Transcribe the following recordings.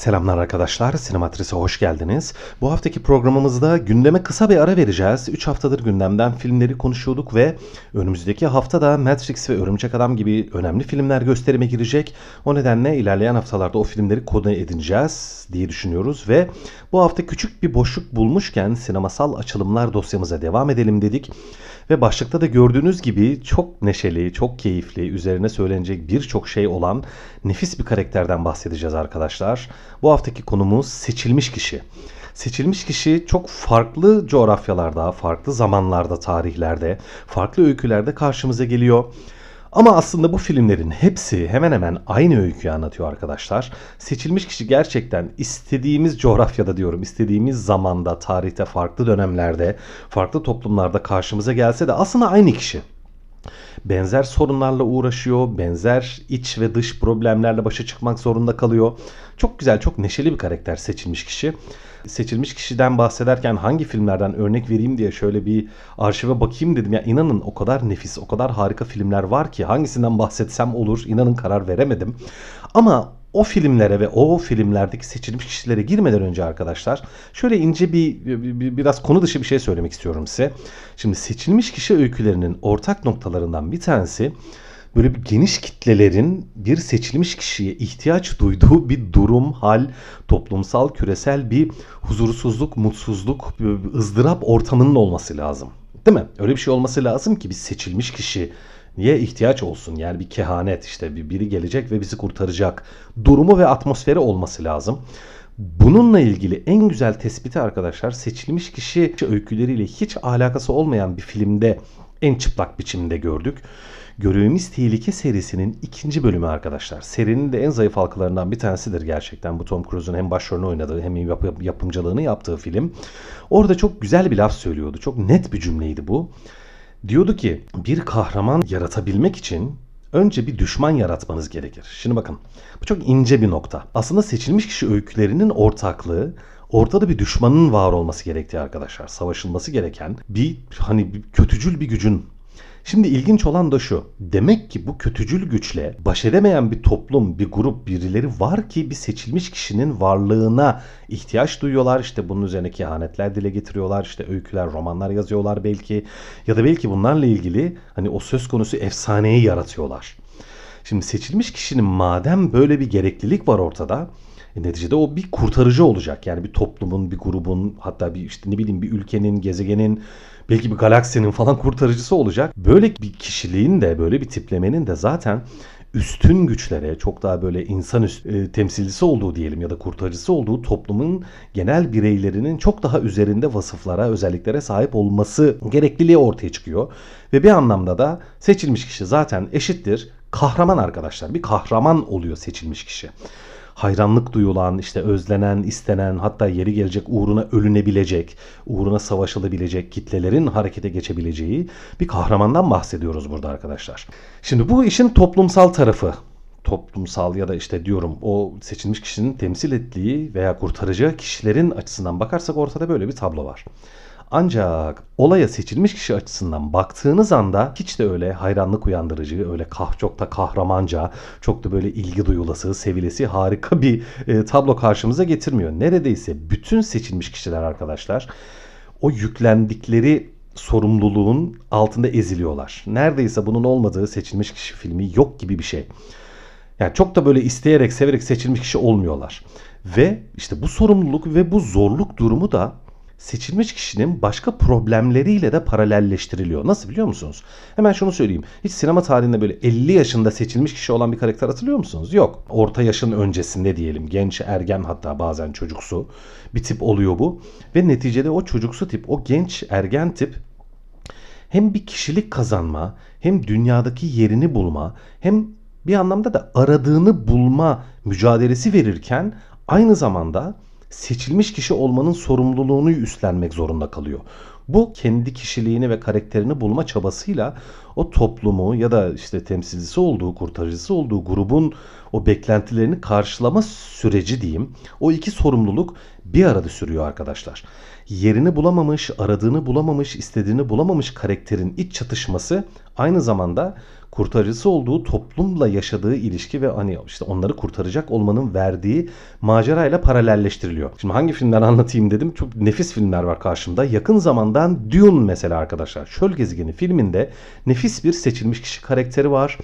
Selamlar arkadaşlar, Sinematris'e hoş geldiniz. Bu haftaki programımızda gündeme kısa bir ara vereceğiz. 3 haftadır gündemden filmleri konuşuyorduk ve önümüzdeki hafta da Matrix ve Örümcek Adam gibi önemli filmler gösterime girecek. O nedenle ilerleyen haftalarda o filmleri konu edineceğiz diye düşünüyoruz ve bu hafta küçük bir boşluk bulmuşken sinemasal açılımlar dosyamıza devam edelim dedik. Ve başlıkta da gördüğünüz gibi çok neşeli, çok keyifli, üzerine söylenecek birçok şey olan nefis bir karakterden bahsedeceğiz arkadaşlar. Bu haftaki konumuz seçilmiş kişi. Seçilmiş kişi çok farklı coğrafyalarda, farklı zamanlarda, tarihlerde, farklı öykülerde karşımıza geliyor. Ama aslında bu filmlerin hepsi hemen hemen aynı öyküyü anlatıyor arkadaşlar. Seçilmiş kişi gerçekten istediğimiz coğrafyada diyorum, istediğimiz zamanda, tarihte, farklı dönemlerde, farklı toplumlarda karşımıza gelse de aslında aynı kişi benzer sorunlarla uğraşıyor, benzer iç ve dış problemlerle başa çıkmak zorunda kalıyor. Çok güzel, çok neşeli bir karakter seçilmiş kişi. Seçilmiş kişiden bahsederken hangi filmlerden örnek vereyim diye şöyle bir arşive bakayım dedim. Ya inanın o kadar nefis, o kadar harika filmler var ki hangisinden bahsetsem olur. İnanın karar veremedim. Ama o filmlere ve o filmlerdeki seçilmiş kişilere girmeden önce arkadaşlar şöyle ince bir, bir biraz konu dışı bir şey söylemek istiyorum size. Şimdi seçilmiş kişi öykülerinin ortak noktalarından bir tanesi böyle bir geniş kitlelerin bir seçilmiş kişiye ihtiyaç duyduğu bir durum, hal, toplumsal, küresel bir huzursuzluk, mutsuzluk, ızdırap ortamının olması lazım. Değil mi? Öyle bir şey olması lazım ki bir seçilmiş kişi niye ihtiyaç olsun? Yani bir kehanet işte bir biri gelecek ve bizi kurtaracak durumu ve atmosferi olması lazım. Bununla ilgili en güzel tespiti arkadaşlar seçilmiş kişi öyküleriyle hiç alakası olmayan bir filmde en çıplak biçimde gördük. Görevimiz Tehlike serisinin ikinci bölümü arkadaşlar. Serinin de en zayıf halkalarından bir tanesidir gerçekten. Bu Tom Cruise'un hem başrolünü oynadığı hem yap- yapımcılığını yaptığı film. Orada çok güzel bir laf söylüyordu. Çok net bir cümleydi bu. Diyordu ki bir kahraman yaratabilmek için önce bir düşman yaratmanız gerekir. Şimdi bakın bu çok ince bir nokta. Aslında seçilmiş kişi öykülerinin ortaklığı ortada bir düşmanın var olması gerektiği arkadaşlar. Savaşılması gereken bir hani bir kötücül bir gücün Şimdi ilginç olan da şu. Demek ki bu kötücül güçle baş edemeyen bir toplum, bir grup, birileri var ki bir seçilmiş kişinin varlığına ihtiyaç duyuyorlar. İşte bunun üzerine kehanetler dile getiriyorlar. İşte öyküler, romanlar yazıyorlar belki. Ya da belki bunlarla ilgili hani o söz konusu efsaneyi yaratıyorlar. Şimdi seçilmiş kişinin madem böyle bir gereklilik var ortada e, neticede o bir kurtarıcı olacak. Yani bir toplumun, bir grubun hatta bir işte ne bileyim bir ülkenin, gezegenin belki bir galaksinin falan kurtarıcısı olacak. Böyle bir kişiliğin de böyle bir tiplemenin de zaten üstün güçlere çok daha böyle insan üst, e, temsilcisi olduğu diyelim ya da kurtarıcısı olduğu toplumun genel bireylerinin çok daha üzerinde vasıflara, özelliklere sahip olması gerekliliği ortaya çıkıyor. Ve bir anlamda da seçilmiş kişi zaten eşittir kahraman arkadaşlar. Bir kahraman oluyor seçilmiş kişi hayranlık duyulan, işte özlenen, istenen, hatta yeri gelecek uğruna ölünebilecek, uğruna savaşılabilecek kitlelerin harekete geçebileceği bir kahramandan bahsediyoruz burada arkadaşlar. Şimdi bu işin toplumsal tarafı toplumsal ya da işte diyorum o seçilmiş kişinin temsil ettiği veya kurtaracağı kişilerin açısından bakarsak ortada böyle bir tablo var. Ancak olaya seçilmiş kişi açısından baktığınız anda hiç de öyle hayranlık uyandırıcı, öyle kah çok da kahramanca, çok da böyle ilgi duyulası, sevilesi harika bir e, tablo karşımıza getirmiyor. Neredeyse bütün seçilmiş kişiler arkadaşlar o yüklendikleri sorumluluğun altında eziliyorlar. Neredeyse bunun olmadığı seçilmiş kişi filmi yok gibi bir şey. Yani çok da böyle isteyerek, severek seçilmiş kişi olmuyorlar. Ve işte bu sorumluluk ve bu zorluk durumu da seçilmiş kişinin başka problemleriyle de paralelleştiriliyor. Nasıl biliyor musunuz? Hemen şunu söyleyeyim. Hiç sinema tarihinde böyle 50 yaşında seçilmiş kişi olan bir karakter hatırlıyor musunuz? Yok. Orta yaşın öncesinde diyelim. Genç, ergen hatta bazen çocuksu bir tip oluyor bu. Ve neticede o çocuksu tip, o genç, ergen tip hem bir kişilik kazanma, hem dünyadaki yerini bulma, hem bir anlamda da aradığını bulma mücadelesi verirken aynı zamanda seçilmiş kişi olmanın sorumluluğunu üstlenmek zorunda kalıyor. Bu kendi kişiliğini ve karakterini bulma çabasıyla o toplumu ya da işte temsilcisi olduğu, kurtarıcısı olduğu grubun o beklentilerini karşılama süreci diyeyim. O iki sorumluluk bir arada sürüyor arkadaşlar. Yerini bulamamış, aradığını bulamamış, istediğini bulamamış karakterin iç çatışması aynı zamanda kurtarıcısı olduğu toplumla yaşadığı ilişki ve hani işte onları kurtaracak olmanın verdiği macerayla paralelleştiriliyor. Şimdi hangi filmler anlatayım dedim. Çok nefis filmler var karşımda. Yakın zamandan Dune mesela arkadaşlar. Çöl Gezegeni filminde nefis bir seçilmiş kişi karakteri var.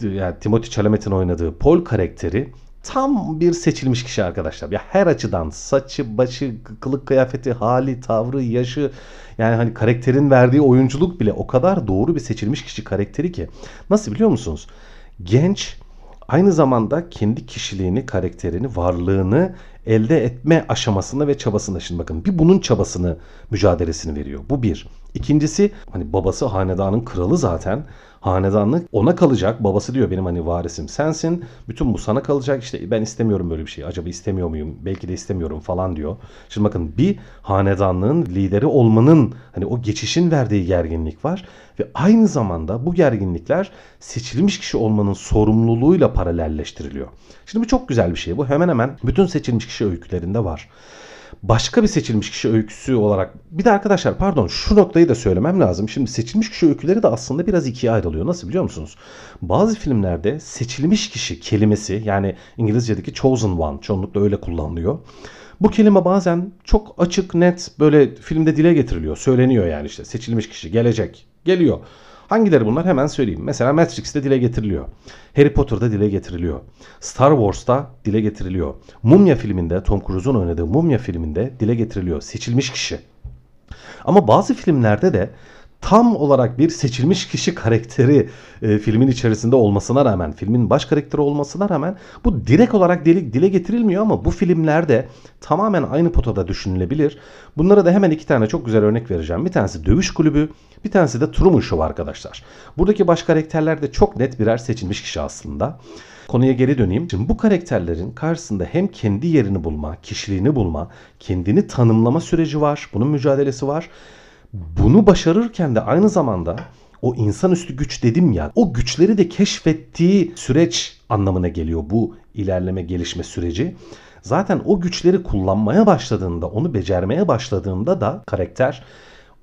Yani Timothy Chalamet'in oynadığı Paul karakteri tam bir seçilmiş kişi arkadaşlar. Ya her açıdan saçı, başı, kılık kıyafeti, hali, tavrı, yaşı yani hani karakterin verdiği oyunculuk bile o kadar doğru bir seçilmiş kişi karakteri ki. Nasıl biliyor musunuz? Genç aynı zamanda kendi kişiliğini, karakterini, varlığını elde etme aşamasında ve çabasında. Şimdi bakın bir bunun çabasını, mücadelesini veriyor. Bu bir. İkincisi hani babası hanedanın kralı zaten hanedanlık ona kalacak. Babası diyor benim hani varisim sensin. Bütün bu sana kalacak. İşte ben istemiyorum böyle bir şey. Acaba istemiyor muyum? Belki de istemiyorum falan diyor. Şimdi bakın bir hanedanlığın lideri olmanın hani o geçişin verdiği gerginlik var. Ve aynı zamanda bu gerginlikler seçilmiş kişi olmanın sorumluluğuyla paralelleştiriliyor. Şimdi bu çok güzel bir şey. Bu hemen hemen bütün seçilmiş kişi öykülerinde var başka bir seçilmiş kişi öyküsü olarak bir de arkadaşlar pardon şu noktayı da söylemem lazım. Şimdi seçilmiş kişi öyküleri de aslında biraz ikiye ayrılıyor. Nasıl biliyor musunuz? Bazı filmlerde seçilmiş kişi kelimesi yani İngilizce'deki chosen one çoğunlukla öyle kullanılıyor. Bu kelime bazen çok açık net böyle filmde dile getiriliyor. Söyleniyor yani işte seçilmiş kişi gelecek geliyor. Hangileri bunlar hemen söyleyeyim. Mesela Matrix'te dile getiriliyor. Harry Potter'da dile getiriliyor. Star Wars'ta dile getiriliyor. Mumya filminde Tom Cruise'un oynadığı Mumya filminde dile getiriliyor. Seçilmiş kişi. Ama bazı filmlerde de tam olarak bir seçilmiş kişi karakteri e, filmin içerisinde olmasına rağmen, filmin baş karakteri olmasına rağmen bu direkt olarak dile, dile getirilmiyor ama bu filmlerde tamamen aynı potada düşünülebilir. Bunlara da hemen iki tane çok güzel örnek vereceğim. Bir tanesi Dövüş Kulübü, bir tanesi de Truman Show arkadaşlar. Buradaki baş karakterler de çok net birer seçilmiş kişi aslında. Konuya geri döneyim. Şimdi bu karakterlerin karşısında hem kendi yerini bulma, kişiliğini bulma, kendini tanımlama süreci var. Bunun mücadelesi var. Bunu başarırken de aynı zamanda o insanüstü güç dedim ya o güçleri de keşfettiği süreç anlamına geliyor bu ilerleme gelişme süreci. Zaten o güçleri kullanmaya başladığında onu becermeye başladığında da karakter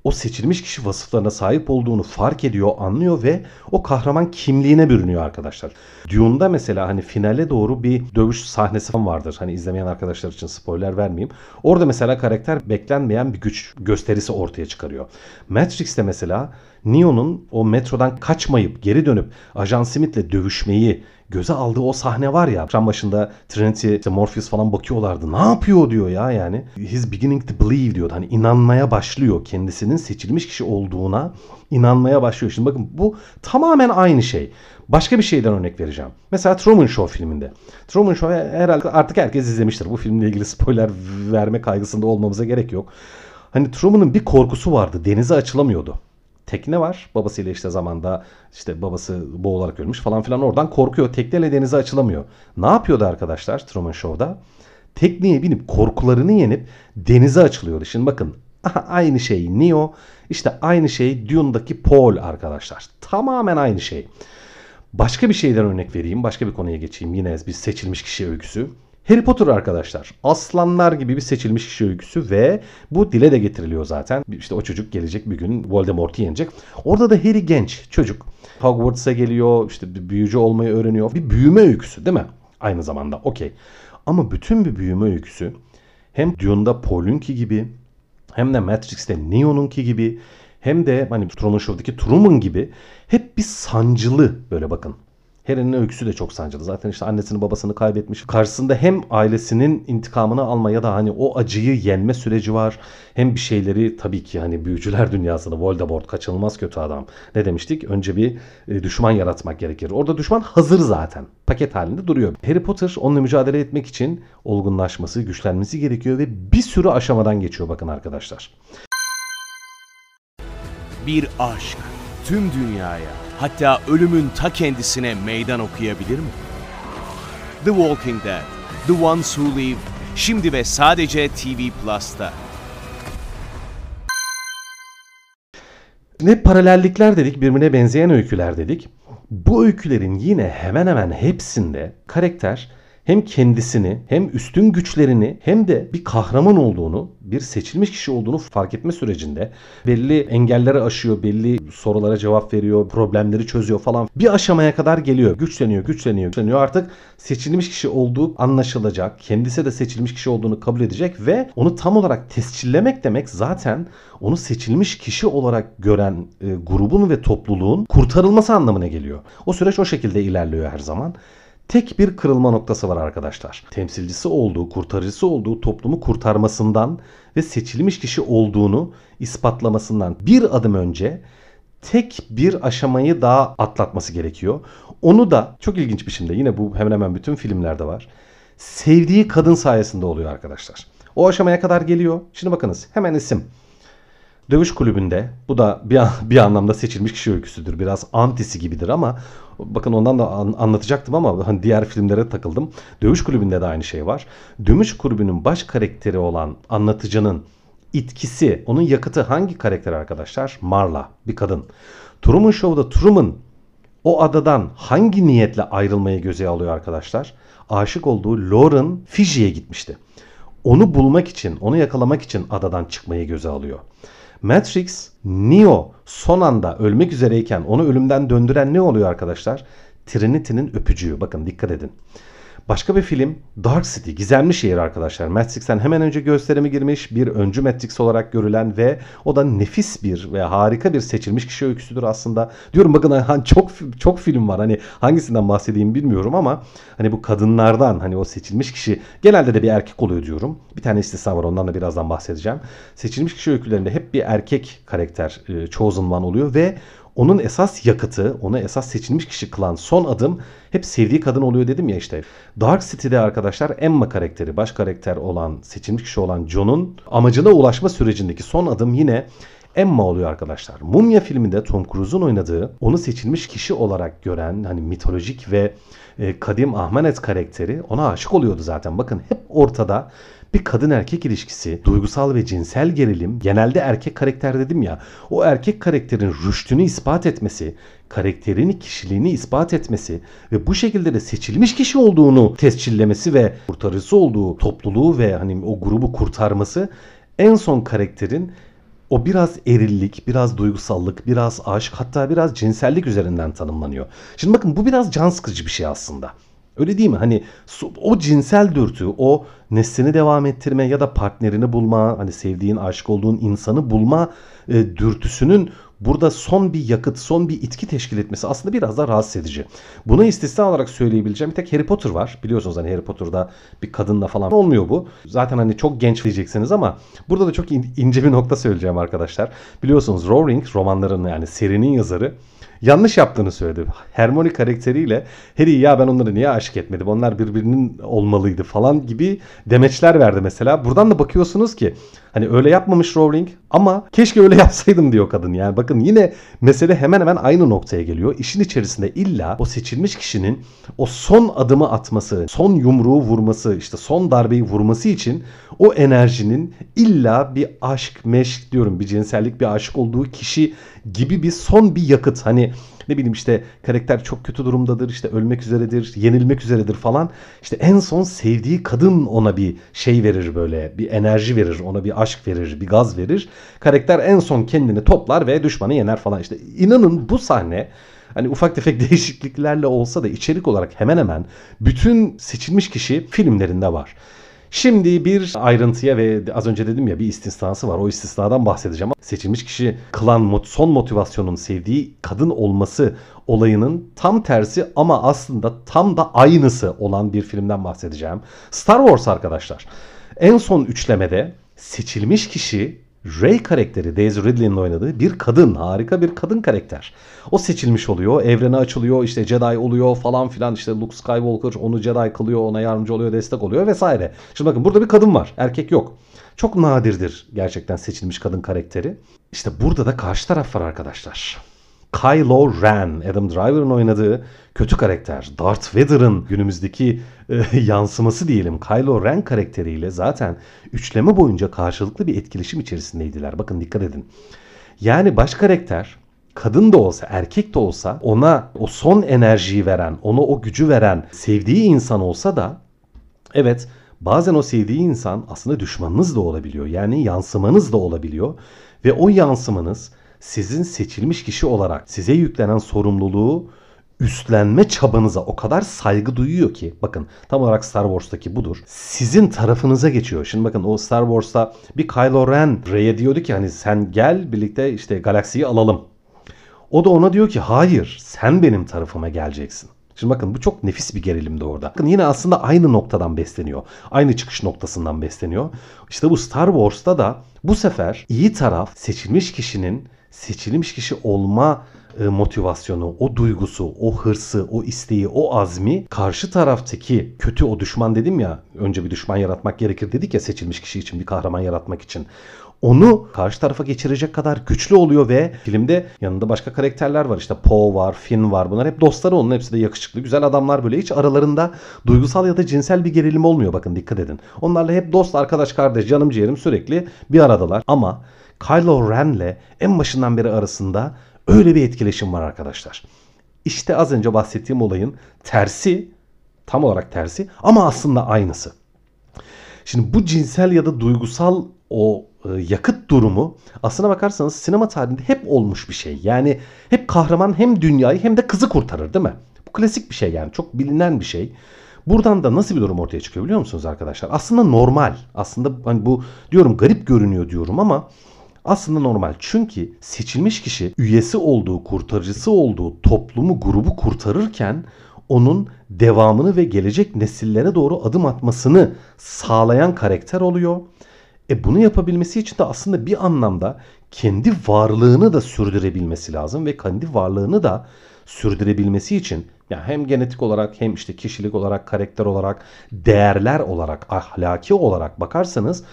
o seçilmiş kişi vasıflarına sahip olduğunu fark ediyor, anlıyor ve o kahraman kimliğine bürünüyor arkadaşlar. Dune'da mesela hani finale doğru bir dövüş sahnesi falan vardır. Hani izlemeyen arkadaşlar için spoiler vermeyeyim. Orada mesela karakter beklenmeyen bir güç gösterisi ortaya çıkarıyor. Matrix'te mesela Neo'nun o metrodan kaçmayıp geri dönüp Ajan Smith'le dövüşmeyi göze aldığı o sahne var ya. Ekran başında Trinity, işte Morpheus falan bakıyorlardı. Ne yapıyor diyor ya yani. He's beginning to believe diyor. Hani inanmaya başlıyor. Kendisinin seçilmiş kişi olduğuna inanmaya başlıyor. Şimdi bakın bu tamamen aynı şey. Başka bir şeyden örnek vereceğim. Mesela Truman Show filminde. Truman Show herhalde artık herkes izlemiştir. Bu filmle ilgili spoiler verme kaygısında olmamıza gerek yok. Hani Truman'ın bir korkusu vardı. Denize açılamıyordu tekne var. Babasıyla işte zamanda işte babası boğularak ölmüş falan filan oradan korkuyor. Tekneyle denize açılamıyor. Ne yapıyordu arkadaşlar Truman Show'da? Tekneye binip korkularını yenip denize açılıyordu. Şimdi bakın aynı şey Neo işte aynı şey Dune'daki Paul arkadaşlar. Tamamen aynı şey. Başka bir şeyden örnek vereyim. Başka bir konuya geçeyim. Yine bir seçilmiş kişi öyküsü. Harry Potter arkadaşlar. Aslanlar gibi bir seçilmiş kişi öyküsü ve bu dile de getiriliyor zaten. İşte o çocuk gelecek bir gün Voldemort'u yenecek. Orada da Harry genç çocuk. Hogwarts'a geliyor işte bir büyücü olmayı öğreniyor. Bir büyüme öyküsü değil mi? Aynı zamanda okey. Ama bütün bir büyüme öyküsü hem Dune'da Paul'unki gibi hem de Matrix'te Neo'nunki gibi hem de hani Truman Show'daki Truman gibi hep bir sancılı böyle bakın Harry'nin öyküsü de çok sancılı. Zaten işte annesini babasını kaybetmiş. Karşısında hem ailesinin intikamını alma ya da hani o acıyı yenme süreci var. Hem bir şeyleri tabii ki hani büyücüler dünyasında Voldemort kaçınılmaz kötü adam. Ne demiştik? Önce bir e, düşman yaratmak gerekir. Orada düşman hazır zaten. Paket halinde duruyor. Harry Potter onunla mücadele etmek için olgunlaşması, güçlenmesi gerekiyor ve bir sürü aşamadan geçiyor bakın arkadaşlar. Bir aşk tüm dünyaya hatta ölümün ta kendisine meydan okuyabilir mi? The Walking Dead, The Ones Who Live, şimdi ve sadece TV Plus'ta. Ne paralellikler dedik, birbirine benzeyen öyküler dedik. Bu öykülerin yine hemen hemen hepsinde karakter hem kendisini hem üstün güçlerini hem de bir kahraman olduğunu, bir seçilmiş kişi olduğunu fark etme sürecinde belli engelleri aşıyor, belli sorulara cevap veriyor, problemleri çözüyor falan. Bir aşamaya kadar geliyor. Güçleniyor, güçleniyor, güçleniyor. Artık seçilmiş kişi olduğu anlaşılacak. Kendisi de seçilmiş kişi olduğunu kabul edecek ve onu tam olarak tescillemek demek zaten onu seçilmiş kişi olarak gören e, grubun ve topluluğun kurtarılması anlamına geliyor. O süreç o şekilde ilerliyor her zaman tek bir kırılma noktası var arkadaşlar. Temsilcisi olduğu, kurtarıcısı olduğu toplumu kurtarmasından ve seçilmiş kişi olduğunu ispatlamasından bir adım önce tek bir aşamayı daha atlatması gerekiyor. Onu da çok ilginç bir biçimde yine bu hemen hemen bütün filmlerde var. Sevdiği kadın sayesinde oluyor arkadaşlar. O aşamaya kadar geliyor. Şimdi bakınız hemen isim. Dövüş kulübünde bu da bir, bir anlamda seçilmiş kişi öyküsüdür. Biraz antisi gibidir ama bakın ondan da an, anlatacaktım ama hani diğer filmlere takıldım. Dövüş kulübünde de aynı şey var. Dövüş kulübünün baş karakteri olan anlatıcının itkisi, onun yakıtı hangi karakter arkadaşlar? Marla, bir kadın. Truman Show'da Truman o adadan hangi niyetle ayrılmayı göze alıyor arkadaşlar? Aşık olduğu Lauren Fiji'ye gitmişti. Onu bulmak için, onu yakalamak için adadan çıkmayı göze alıyor. Matrix, Neo son anda ölmek üzereyken onu ölümden döndüren ne oluyor arkadaşlar? Trinity'nin öpücüğü. Bakın dikkat edin. Başka bir film Dark City, Gizemli Şehir arkadaşlar. Matrix'ten hemen önce gösterime girmiş bir öncü Matrix olarak görülen ve o da nefis bir ve harika bir seçilmiş kişi öyküsüdür aslında. Diyorum bakın hani çok çok film var. Hani hangisinden bahsedeyim bilmiyorum ama hani bu kadınlardan hani o seçilmiş kişi genelde de bir erkek oluyor diyorum. Bir tane istisna var ondan da birazdan bahsedeceğim. Seçilmiş kişi öykülerinde hep bir erkek karakter e, chosen one oluyor ve onun esas yakıtı, onu esas seçilmiş kişi kılan son adım hep sevdiği kadın oluyor dedim ya işte. Dark City'de arkadaşlar Emma karakteri, baş karakter olan, seçilmiş kişi olan John'un amacına ulaşma sürecindeki son adım yine Emma oluyor arkadaşlar. Mumya filminde Tom Cruise'un oynadığı, onu seçilmiş kişi olarak gören hani mitolojik ve e, kadim Ahmanet karakteri ona aşık oluyordu zaten. Bakın hep ortada bir kadın erkek ilişkisi, duygusal ve cinsel gerilim, genelde erkek karakter dedim ya, o erkek karakterin rüştünü ispat etmesi, karakterin kişiliğini ispat etmesi ve bu şekilde de seçilmiş kişi olduğunu tescillemesi ve kurtarıcısı olduğu topluluğu ve hani o grubu kurtarması en son karakterin o biraz erillik, biraz duygusallık, biraz aşk hatta biraz cinsellik üzerinden tanımlanıyor. Şimdi bakın bu biraz can sıkıcı bir şey aslında. Öyle değil mi? Hani o cinsel dürtü, o neslini devam ettirme ya da partnerini bulma, hani sevdiğin, aşık olduğun insanı bulma e, dürtüsünün burada son bir yakıt, son bir itki teşkil etmesi aslında biraz da rahatsız edici. Bunu istisna olarak söyleyebileceğim bir tek Harry Potter var. Biliyorsunuz hani Harry Potter'da bir kadınla falan olmuyor bu. Zaten hani çok genç diyeceksiniz ama burada da çok ince bir nokta söyleyeceğim arkadaşlar. Biliyorsunuz Rowling romanların yani serinin yazarı yanlış yaptığını söyledi. Hermione karakteriyle Harry ya ben onları niye aşık etmedim? Onlar birbirinin olmalıydı falan gibi demeçler verdi mesela. Buradan da bakıyorsunuz ki hani öyle yapmamış Rowling ama keşke öyle yapsaydım diyor kadın. Yani bakın yine mesele hemen hemen aynı noktaya geliyor. İşin içerisinde illa o seçilmiş kişinin o son adımı atması, son yumruğu vurması, işte son darbeyi vurması için o enerjinin illa bir aşk, meşk diyorum bir cinsellik bir aşık olduğu kişi gibi bir son bir yakıt. Hani ne bileyim işte karakter çok kötü durumdadır işte ölmek üzeredir yenilmek üzeredir falan. İşte en son sevdiği kadın ona bir şey verir böyle bir enerji verir ona bir aşk verir bir gaz verir. Karakter en son kendini toplar ve düşmanı yener falan. İşte inanın bu sahne hani ufak tefek değişikliklerle olsa da içerik olarak hemen hemen bütün seçilmiş kişi filmlerinde var. Şimdi bir ayrıntıya ve az önce dedim ya bir istisnası var. O istisnadan bahsedeceğim. Seçilmiş kişi kılan son motivasyonun sevdiği kadın olması olayının tam tersi ama aslında tam da aynısı olan bir filmden bahsedeceğim. Star Wars arkadaşlar. En son üçlemede seçilmiş kişi Rey karakteri Daisy Ridley'in oynadığı bir kadın. Harika bir kadın karakter. O seçilmiş oluyor. Evrene açılıyor. işte Jedi oluyor falan filan. işte Luke Skywalker onu Jedi kılıyor. Ona yardımcı oluyor. Destek oluyor vesaire. Şimdi bakın burada bir kadın var. Erkek yok. Çok nadirdir gerçekten seçilmiş kadın karakteri. İşte burada da karşı taraf var arkadaşlar. Kylo Ren, Adam Driver'ın oynadığı kötü karakter. Darth Vader'ın günümüzdeki e, yansıması diyelim. Kylo Ren karakteriyle zaten üçleme boyunca karşılıklı bir etkileşim içerisindeydiler. Bakın dikkat edin. Yani baş karakter kadın da olsa erkek de olsa ona o son enerjiyi veren, ona o gücü veren sevdiği insan olsa da evet bazen o sevdiği insan aslında düşmanınız da olabiliyor. Yani yansımanız da olabiliyor ve o yansımanız sizin seçilmiş kişi olarak size yüklenen sorumluluğu üstlenme çabanıza o kadar saygı duyuyor ki bakın tam olarak Star Wars'taki budur. Sizin tarafınıza geçiyor. Şimdi bakın o Star Wars'ta bir Kylo Ren Rey'e diyordu ki hani sen gel birlikte işte galaksiyi alalım. O da ona diyor ki hayır sen benim tarafıma geleceksin. Şimdi bakın bu çok nefis bir gerilimdi orada. Bakın yine aslında aynı noktadan besleniyor. Aynı çıkış noktasından besleniyor. İşte bu Star Wars'ta da bu sefer iyi taraf seçilmiş kişinin seçilmiş kişi olma e, motivasyonu, o duygusu, o hırsı, o isteği, o azmi karşı taraftaki kötü o düşman dedim ya önce bir düşman yaratmak gerekir dedik ya seçilmiş kişi için bir kahraman yaratmak için onu karşı tarafa geçirecek kadar güçlü oluyor ve filmde yanında başka karakterler var. İşte Poe var, Finn var. Bunlar hep dostları onun. Hepsi de yakışıklı, güzel adamlar böyle. Hiç aralarında duygusal ya da cinsel bir gerilim olmuyor. Bakın dikkat edin. Onlarla hep dost, arkadaş, kardeş, canım ciğerim sürekli bir aradalar. Ama Kylo Ren'le en başından beri arasında öyle bir etkileşim var arkadaşlar. İşte az önce bahsettiğim olayın tersi, tam olarak tersi ama aslında aynısı. Şimdi bu cinsel ya da duygusal o yakıt durumu aslına bakarsanız sinema tarihinde hep olmuş bir şey. Yani hep kahraman hem dünyayı hem de kızı kurtarır değil mi? Bu klasik bir şey yani çok bilinen bir şey. Buradan da nasıl bir durum ortaya çıkıyor biliyor musunuz arkadaşlar? Aslında normal. Aslında hani bu diyorum garip görünüyor diyorum ama aslında normal. Çünkü seçilmiş kişi üyesi olduğu, kurtarıcısı olduğu toplumu, grubu kurtarırken onun devamını ve gelecek nesillere doğru adım atmasını sağlayan karakter oluyor. E bunu yapabilmesi için de aslında bir anlamda kendi varlığını da sürdürebilmesi lazım ve kendi varlığını da sürdürebilmesi için yani hem genetik olarak hem işte kişilik olarak, karakter olarak, değerler olarak, ahlaki olarak bakarsanız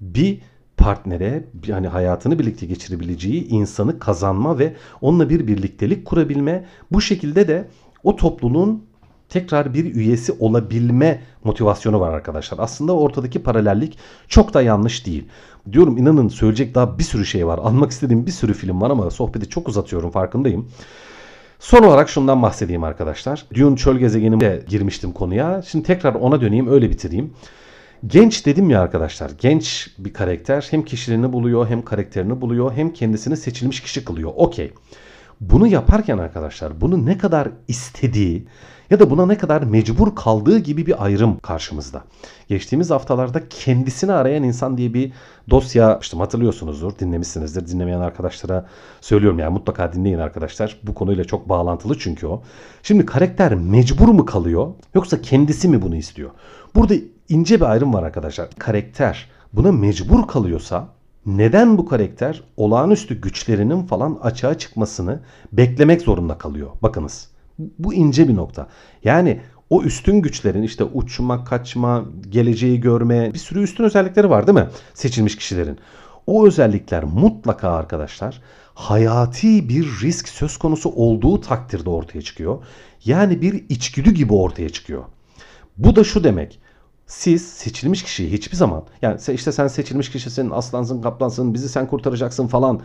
bir partnere yani hayatını birlikte geçirebileceği insanı kazanma ve onunla bir birliktelik kurabilme bu şekilde de o topluluğun tekrar bir üyesi olabilme motivasyonu var arkadaşlar. Aslında ortadaki paralellik çok da yanlış değil. Diyorum inanın söyleyecek daha bir sürü şey var. Almak istediğim bir sürü film var ama sohbeti çok uzatıyorum farkındayım. Son olarak şundan bahsedeyim arkadaşlar. Dune Çöl Gezegeni'nde girmiştim konuya. Şimdi tekrar ona döneyim öyle bitireyim. Genç dedim ya arkadaşlar. Genç bir karakter hem kişiliğini buluyor hem karakterini buluyor hem kendisini seçilmiş kişi kılıyor. Okey. Bunu yaparken arkadaşlar bunu ne kadar istediği ya da buna ne kadar mecbur kaldığı gibi bir ayrım karşımızda. Geçtiğimiz haftalarda kendisini arayan insan diye bir dosya yapmıştım hatırlıyorsunuzdur dinlemişsinizdir dinlemeyen arkadaşlara söylüyorum yani mutlaka dinleyin arkadaşlar bu konuyla çok bağlantılı çünkü o. Şimdi karakter mecbur mu kalıyor yoksa kendisi mi bunu istiyor? Burada ince bir ayrım var arkadaşlar. Karakter buna mecbur kalıyorsa neden bu karakter olağanüstü güçlerinin falan açığa çıkmasını beklemek zorunda kalıyor? Bakınız. Bu ince bir nokta. Yani o üstün güçlerin işte uçma, kaçma, geleceği görme bir sürü üstün özellikleri var değil mi? Seçilmiş kişilerin. O özellikler mutlaka arkadaşlar hayati bir risk söz konusu olduğu takdirde ortaya çıkıyor. Yani bir içgüdü gibi ortaya çıkıyor. Bu da şu demek siz seçilmiş kişiyi hiçbir zaman yani işte sen seçilmiş kişisin, aslansın, kaplansın, bizi sen kurtaracaksın falan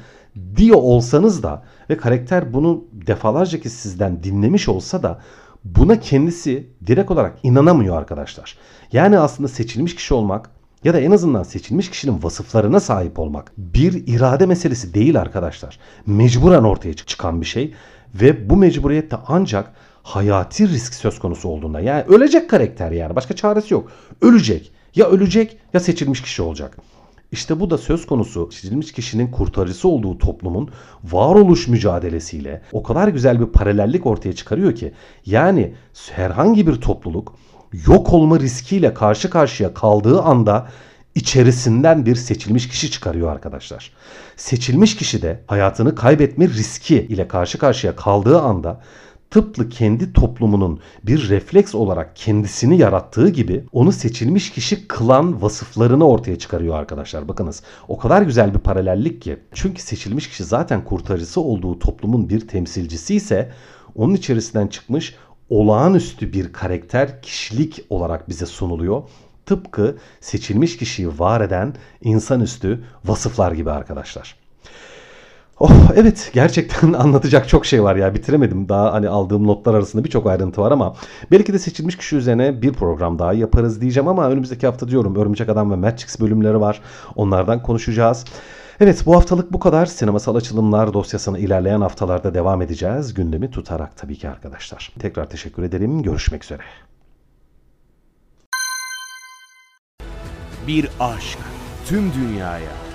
diyor olsanız da ve karakter bunu defalarca kez sizden dinlemiş olsa da buna kendisi direkt olarak inanamıyor arkadaşlar. Yani aslında seçilmiş kişi olmak ya da en azından seçilmiş kişinin vasıflarına sahip olmak bir irade meselesi değil arkadaşlar. Mecburen ortaya çıkan bir şey ve bu mecburiyette ancak hayati risk söz konusu olduğunda yani ölecek karakter yani başka çaresi yok. Ölecek. Ya ölecek ya seçilmiş kişi olacak. İşte bu da söz konusu seçilmiş kişinin kurtarıcısı olduğu toplumun varoluş mücadelesiyle o kadar güzel bir paralellik ortaya çıkarıyor ki yani herhangi bir topluluk yok olma riskiyle karşı karşıya kaldığı anda içerisinden bir seçilmiş kişi çıkarıyor arkadaşlar. Seçilmiş kişi de hayatını kaybetme riski ile karşı karşıya kaldığı anda tıpkı kendi toplumunun bir refleks olarak kendisini yarattığı gibi onu seçilmiş kişi kılan vasıflarını ortaya çıkarıyor arkadaşlar. Bakınız o kadar güzel bir paralellik ki. Çünkü seçilmiş kişi zaten kurtarıcısı olduğu toplumun bir temsilcisi ise onun içerisinden çıkmış olağanüstü bir karakter, kişilik olarak bize sunuluyor. Tıpkı seçilmiş kişiyi var eden insanüstü vasıflar gibi arkadaşlar. Oh evet gerçekten anlatacak çok şey var ya bitiremedim. Daha hani aldığım notlar arasında birçok ayrıntı var ama belki de seçilmiş kişi üzerine bir program daha yaparız diyeceğim ama önümüzdeki hafta diyorum Örümcek Adam ve Matrix bölümleri var. Onlardan konuşacağız. Evet bu haftalık bu kadar. Sinemasal açılımlar dosyasına ilerleyen haftalarda devam edeceğiz. Gündemi tutarak tabii ki arkadaşlar. Tekrar teşekkür ederim. Görüşmek üzere. Bir aşk tüm dünyaya